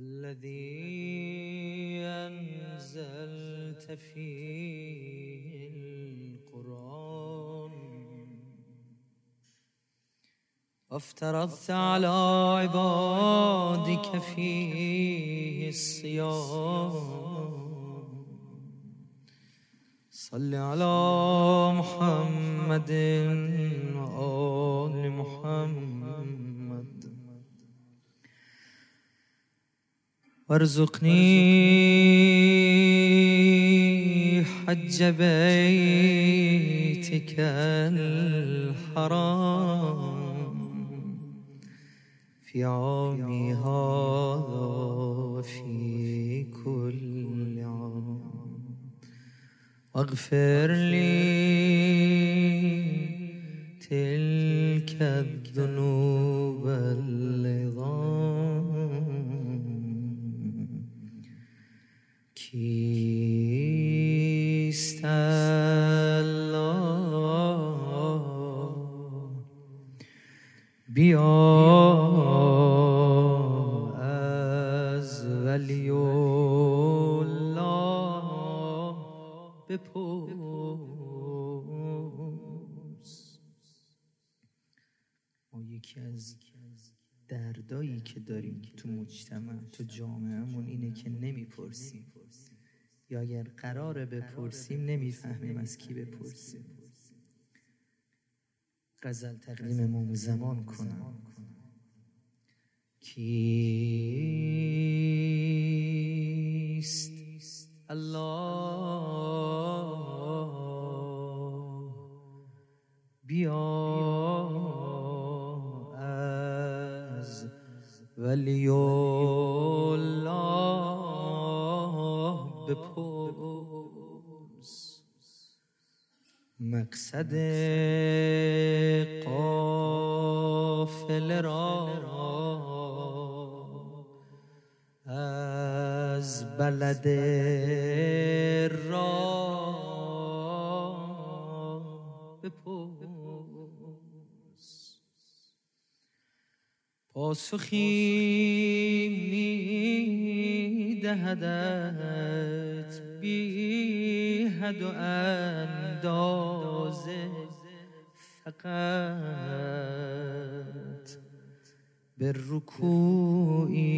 الذي أنزلت فيه القرآن. وافترضت على عبادك فيه الصيام. صل على محمد وآل محمد. وارزقني حج بيتك الحرام. في عامي هذا وفي كل عام. واغفر لي تلك الذنوب بیا. از ولی الله بپرس. ما یکی از دردایی که داریم تو مجتمع تو جامعهمون اینه که نمی‌پرسیم. یا اگر قرار بپرسیم نمی‌فهمیم از کی بپرسیم. غزل تقدیم زمان کنم. کیست الله؟ بیا از ولی الله بپرس. مقصد قافل را از بلد را بپرس. پاسخی می دهدت بی حد و اندازه فقط به رکوعی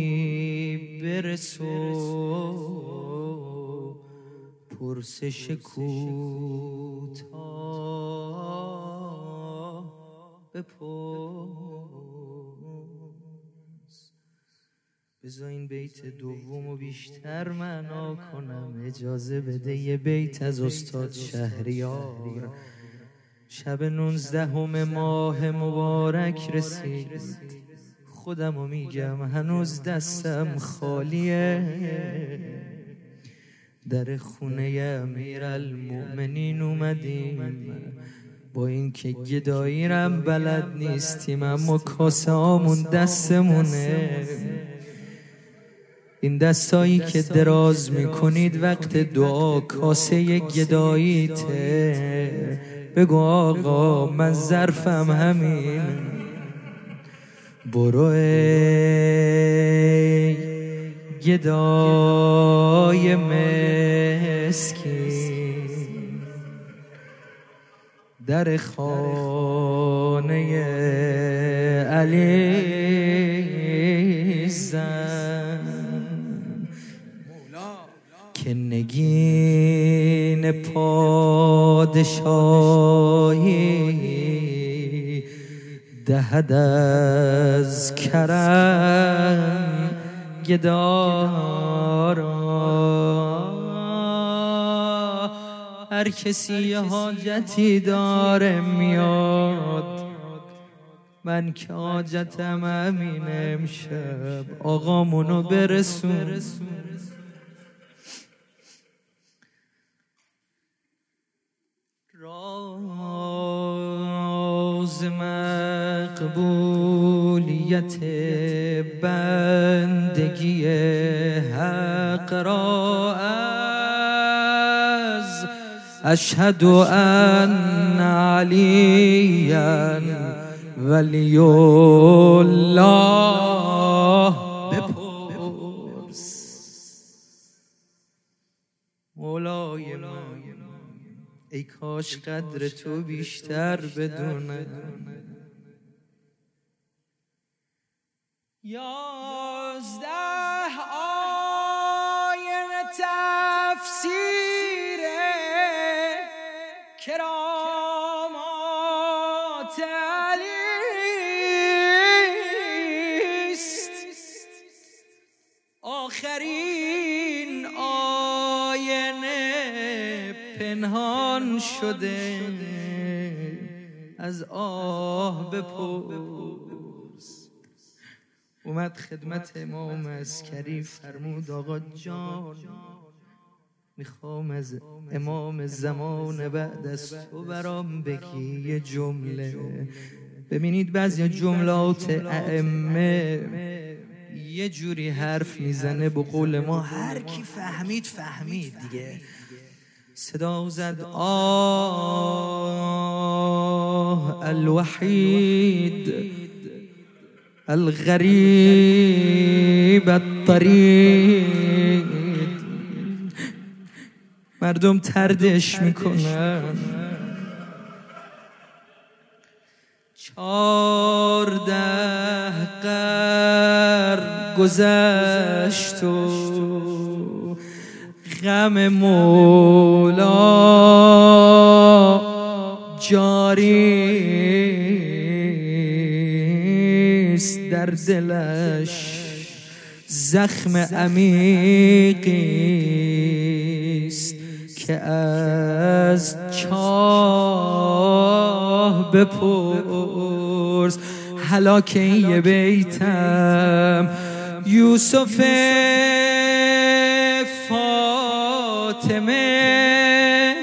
برسو. پرسش کوتاه بپرس. بذار این بیت دوم و بیشتر معنا کنم. اجازه بده یه بیت از استاد شهریار. شب نونزدهم ماه مبارک رسید. خودم رو میگم هنوز دستم خالیه. در خونه امیر المؤمنین اومدیم. با اینکه گدایی رم بلد نیستیم اما کاسه آمون دستمونه. این دستایی که دراز می‌کنید وقت دعا کاسه گداییته. بگو آقا من ظرفم همین. برو ای گدای مسکین. در خانه علی زن. نگین پادشاهی دهد از کرم گدارا. هر کسی حاجتی داره میاد. من که حاجتم همین امشب. آقامونو برسون. مقبولیت بندگی حق را از اشهد ان علیا ولی الله. ای کاش قدر تو بیشتر بدونه یازده آین تفسیر پنهان شده از آه بپرس. اومد خدمت امام اسکری فرمود آقا جان می‌خوام از امام زمان بعد از تو برام بگی یه جمله. ببینید بعضی جملات ائمه یه جوری حرف می‌زنه به قول ما هر کی فهمید فهمید دیگه. صدا زد آه الوحید الغریب الطريق مردم تردش می‌کنن. چارده قر گذشت و غم مولا. جاری در دلش زخم عمیقی است که از چاه بپرس. هلاک یه بیتم. یوسف فاطمه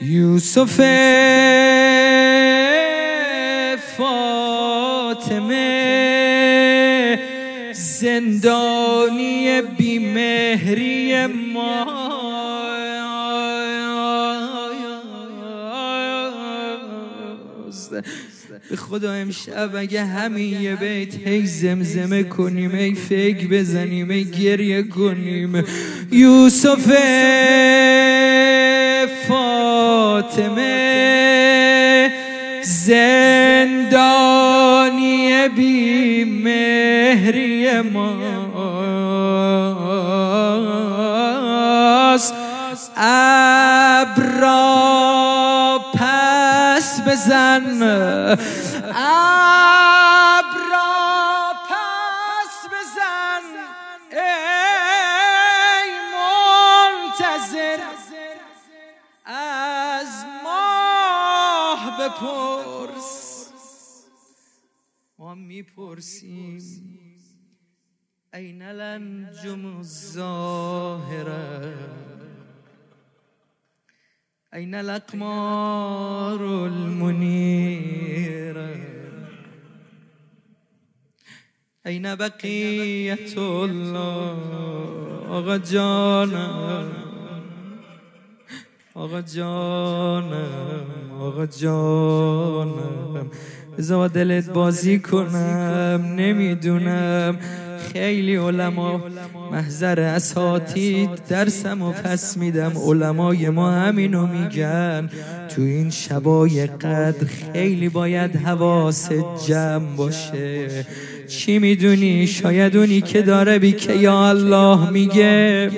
یوسف فاطمه زندانی بیمهری ما. به خدا امشب اگه همین یه بیت هی زمزمه کنیم ای فکر بزنیم ای گریه کنیم. یوسف فاطمه زندانی بی مهری ماست ابرا پس بزن. بپرس ما میپرسیم این الانجم الظاهره این الاقمار المنیره این بقیت الله آقا جانم آقا جانم آقا جانم. بذار دلت بازی کنم نمی‌دونم. خیلی علما محضر اساتید درسم و پس میدم. علمای ما همینو میگن. تو این شبای قدر خیلی باید حواس جمع باشه. چی می‌دونی؟ شاید اونی که داره بی که یا الله میگه.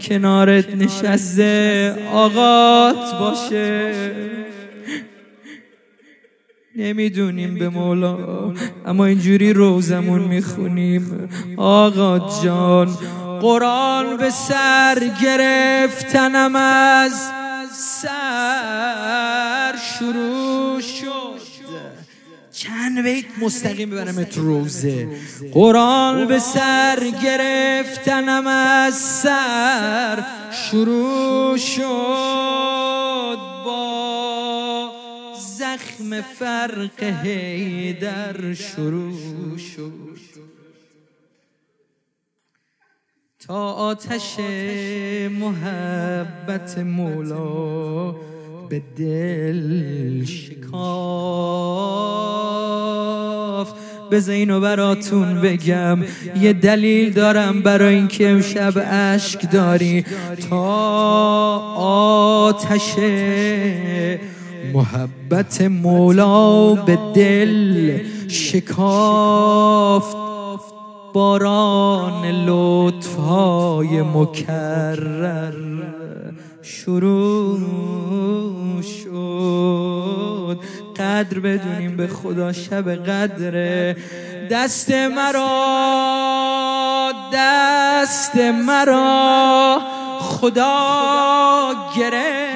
کنارت نشسته آقات باشه. نمی‌دونیم به مولا اما اینجوری روزمون می‌خونیم. آقا جان قرآن به سر گرفتنم از سر شروع شد. چند بیت مستقیم ببرم روزه. قرآن به سر گرفتنم از سر شروع شد با زخم فرق در شروع شد. تا آتش محبت مولا به دل شکاف بذار اینو براتون بگم یه دلیل دارم برای اینکه امشب اشک داری. تا آتش محبت مولا به دل شکافت باران لطف های مکرر. شروع شد. قدر بدونیم به خدا شب قدره. دست مرا دست مرا خدا گرفت.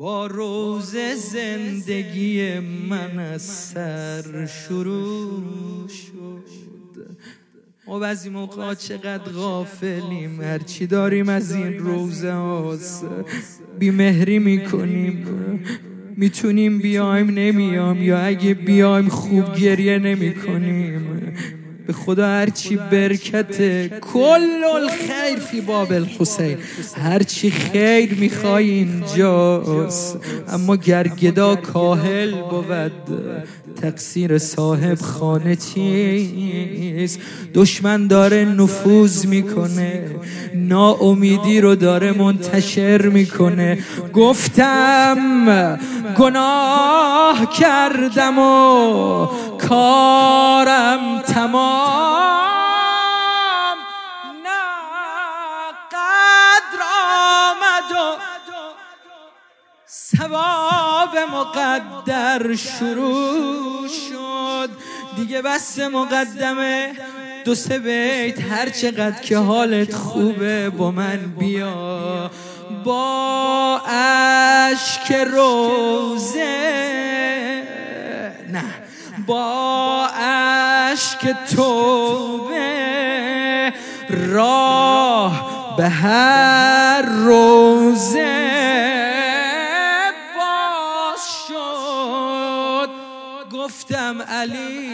با روز زندگی من از سر شروع شد. ما بعضی موقع چقدر غافلیم؟ هرچی داریم از این روزه هاست بیمهری می‌کنیم. می‌تونیم بیایم نمیام یا اگه بیایم خوب گریه نمی‌کنیم. به خدا هرچی برکت کل الخیر فی باب الحسین. هرچی خیر می‌خوای اینجاست. اما گرگدا کاهل بود. تقصیر صاحب خانه چیست؟ دشمن داره نفوذ می‌کنه. ناامیدی رو داره منتشر می‌کنه. گفتم. گناه کردم و کارم تمام. نه قدر آمد و ثواب مقدر شروع شد. دیگه بس مقدمه. دو سه بیت. هر چقدر که حالت خوبه با من بیا. با اشک روزه. نه. با اشک توبه راه به هر روزه باز شد. گفتم علی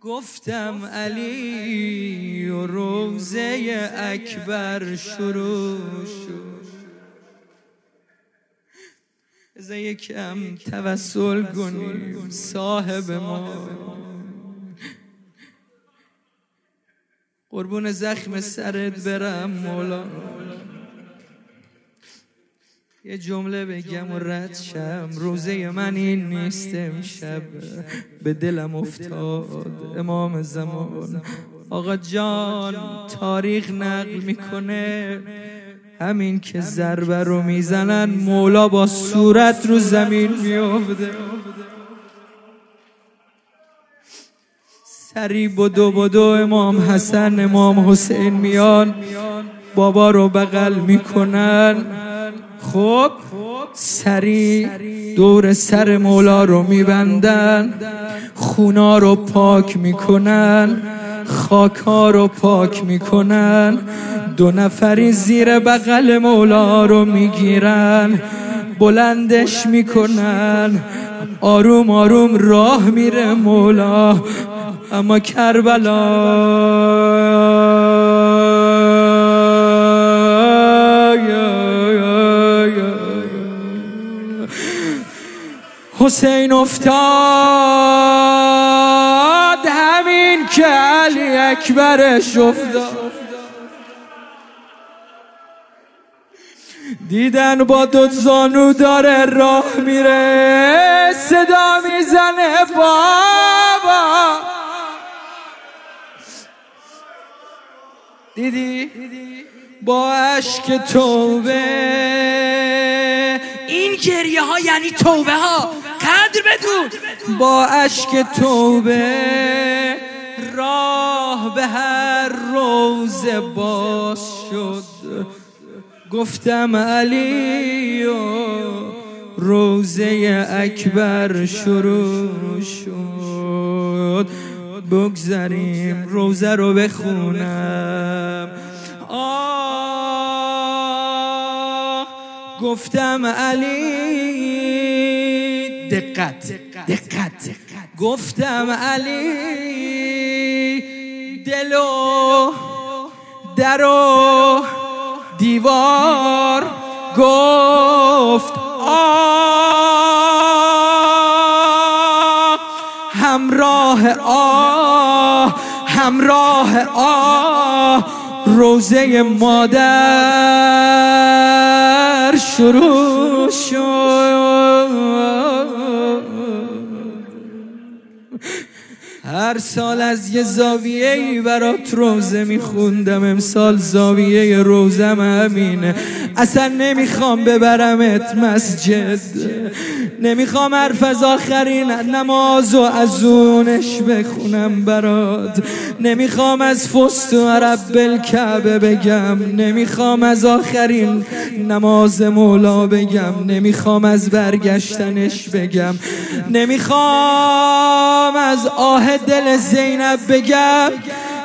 گفتم علی و روزه اکبر شروع شد. از یکم توسل کنیم صاحب ما. قربون زخم سرت برم مولا. یه جمله بگم و رد شم. روزه من این نیست امشب. به دلم افتاد امام زمان. آقا جان تاریخ نقل می‌کنه. همین که ضربه رو می‌زنن مولا با صورت رو زمین میافته. سری بدو بدو امام حسن امام حسین میان. بابا رو بغل می‌کنن. خب سری دور سر مولا رو میبندن. خونا رو پاک می‌کنن. خاکا رو پاک می‌کنن. دو نفری زیر بغل مولا رو می‌گیرن. بلندش می‌کنن. آروم آروم راه میره مولا. اما کربلا حسین افتاد. که علی اکبرش افتاد. دیدن با دو زانو داره راه میره صدا می‌زنه بابا. دیدی؟ با عشق توبه. این گریه ها یعنی توبه ها. قدر بدون. با اشک توبه. راه به هر روز باز شد. گفتم علی و روزه اکبر شروع شد. بگذاریم روزه رو بخونم. آه گفتم علی دقت دقت. گفتم علی دلو درو دیوار گفت آه همراه آه همراه آه روزه مادر شروع شد. هر سال از یه زاویه ای برات روزه میخوندم امسال زاویه روزم همینه. اصلا نمی‌خوام ببرمت مسجد. نمی‌خوام حرف از آخرین نماز و از اونش بخونم برات. نمی‌خوام از فست و عرب بالکعبه بگم. نمی‌خوام از آخرین نماز مولا بگم. نمی‌خوام از برگشتنش بگم. نمی‌خوام از آه دل زینب بگم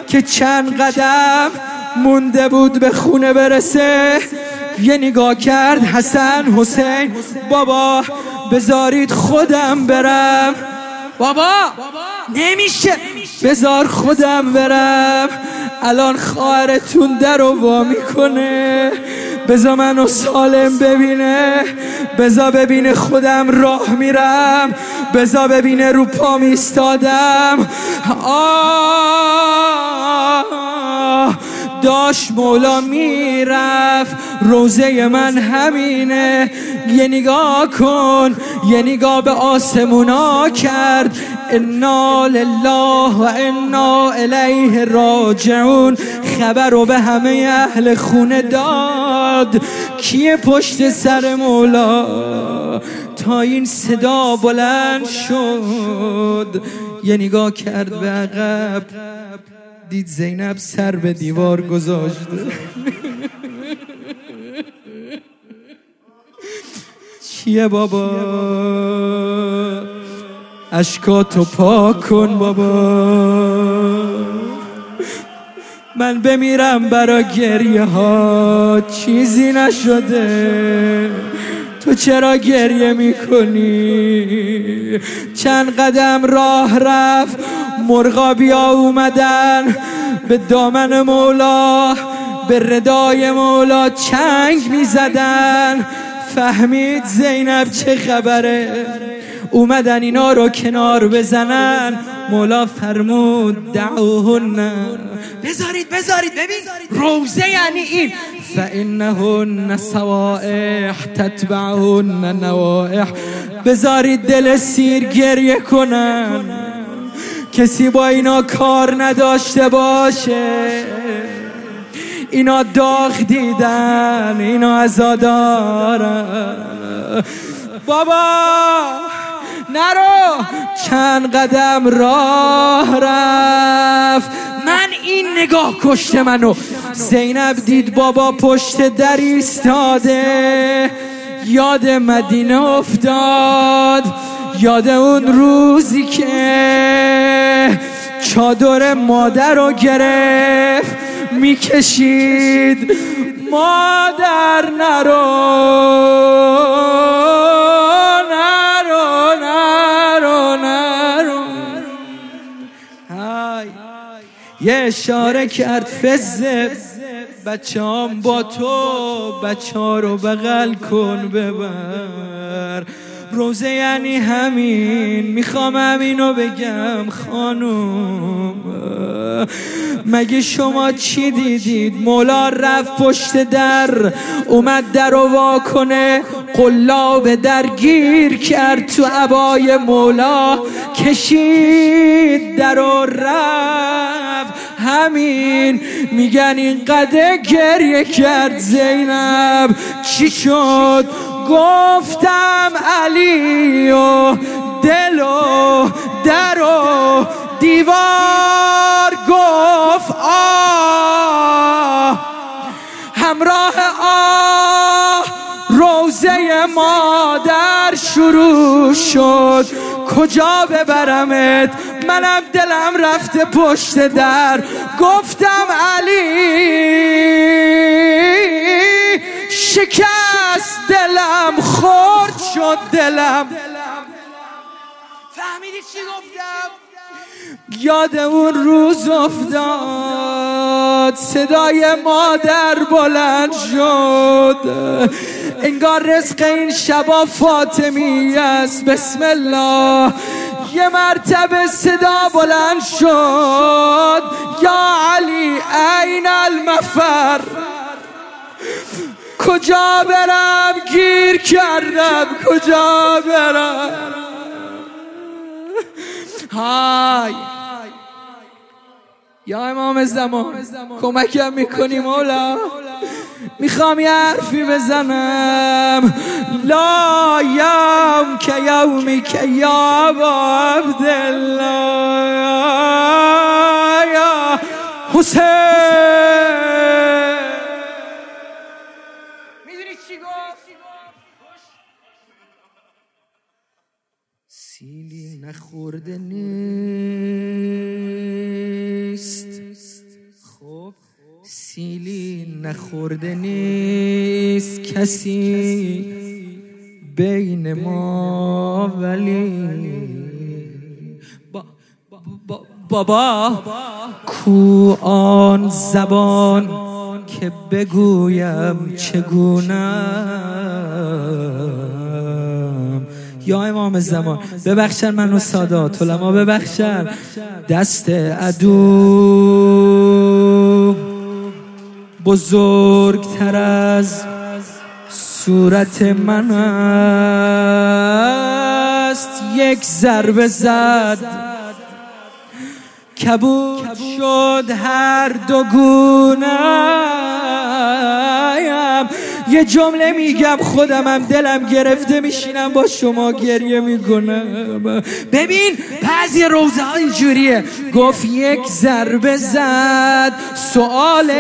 که چند قدم مونده بود به خونه برسه. یه نگاه کرد حسن حسین. بابا بذارید خودم برم. بابا نمیشه. بذار خودم برم. الان خواهرتون در و وا می‌کنه. بذار منو سالم ببینه. بذار ببینه خودم راه میرم. بذار ببینه رو پا میستادم آه. داشت مولا می‌رفت. روزه من همینه. یه نگاه کن. یه نگاه به آسمونا کرد. انا لله و انا الیه راجعون. خبر رو به همه اهل خونه داد. کیه پشت سر مولا؟ تا این صدا بلند شد. یه نگاه کرد به عقب. دید زینب سر به دیوار گذاشته چیه بابا؟ اشکاتو پاک کن بابا. من بمیرم برا گریه ها. چیزی نشده. تو چرا گریه می‌کنی؟ چند قدم راه رفت. مرغابیا اومدن. به دامن مولا به ردای مولا چنگ می‌زدن. فهمید زینب چه خبره؟ اومدن اینا رو کنار بزنن. مولا فرمود دعوهن. بذارید بذارید ببین. روزه یعنی این. فانهن سوائح تتبعهن نوائح بذارید دل سیر گریه کنن. کسی با اینا کار نداشته باشه. اینا داغ دیدن اینا ازادارن بابا نرو. چند قدم راه رفت. من این نگاه کشته منو. زینب دید بابا پشت در ایستاده. یاد مدینه افتاد. یاد اون روزی که چادر مادر رو گرفت می‌کشید مادر نرو نرو نرو نرو. یه اشاره کرد فزه بچه هم با تو بچه رو بغل کن ببر. روزه یعنی همین. می‌خوام همینو بگم خانوم. مگه شما چی دیدید؟ مولا رفت پشت در اومد در و وا کنه قلاب درگیر کرد تو عبای مولا. کشید در و رفت. همین میگن این قده گریه کرد زینب. چی شد؟ گفتم علی و دل و در و دیوار گفت آه همراه آه روزه مادر شروع شد. کجا ببرمت؟ منم دلم رفته پشت در. گفتم علی. شکست دلم خورد شد دلم. فهمیدی چی گفتم؟ یاد اون روز افتاد صدای مادر بلند شد. انگار رزق این شبا فاطمی است. بسم الله. یه مرتبه صدا بلند شد. یا علی این المفر. کجا برم؟ گیر کردم. کجا برم؟ های. یا امام زمان کمکم می‌کنی مولا؟ می‌خوام یه حرفی بزنم. لا یوم که یومی که یا عبدالله. یا حسین. سیلی نخورده نیست. خب سیلی نخورده نیست. کسی بین ما ولی بابا کو آن زبان که بگویم چگونه یا امام زمان. ببخشن منو سادات علما ببخشن. دست ادو بزرگتر از صورت من است. یک ضربه زد. کبود شد هر دو گونه‌ام. یه جمله میگم خودمم دلم گرفته میشینم با شما گریه می‌کنم. ببین بعضی روزه ها اینجوریه. گفت یک ضربه زد سوال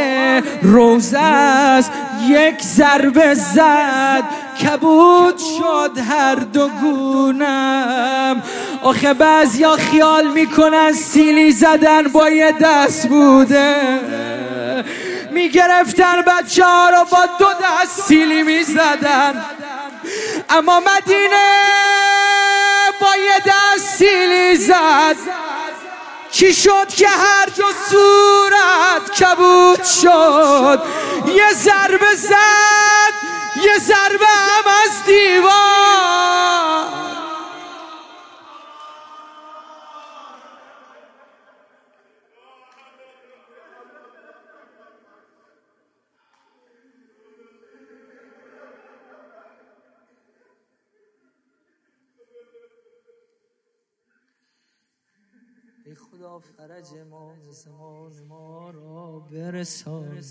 روزه است. یک ضربه زد کبود شد هر دو گونم. آخه بعضیا خیال می‌کنن سیلی زدن با یه دست بوده. می‌گرفتن بچه ها رو با دو دست سیلی می‌زدن. اما مدینه با یه دست سیلی زد. چی شد که هر دو صورت کبود شد؟ یه ضربه زد یه ضربه هم از دیوار. فرج ما زمان ما را برسان.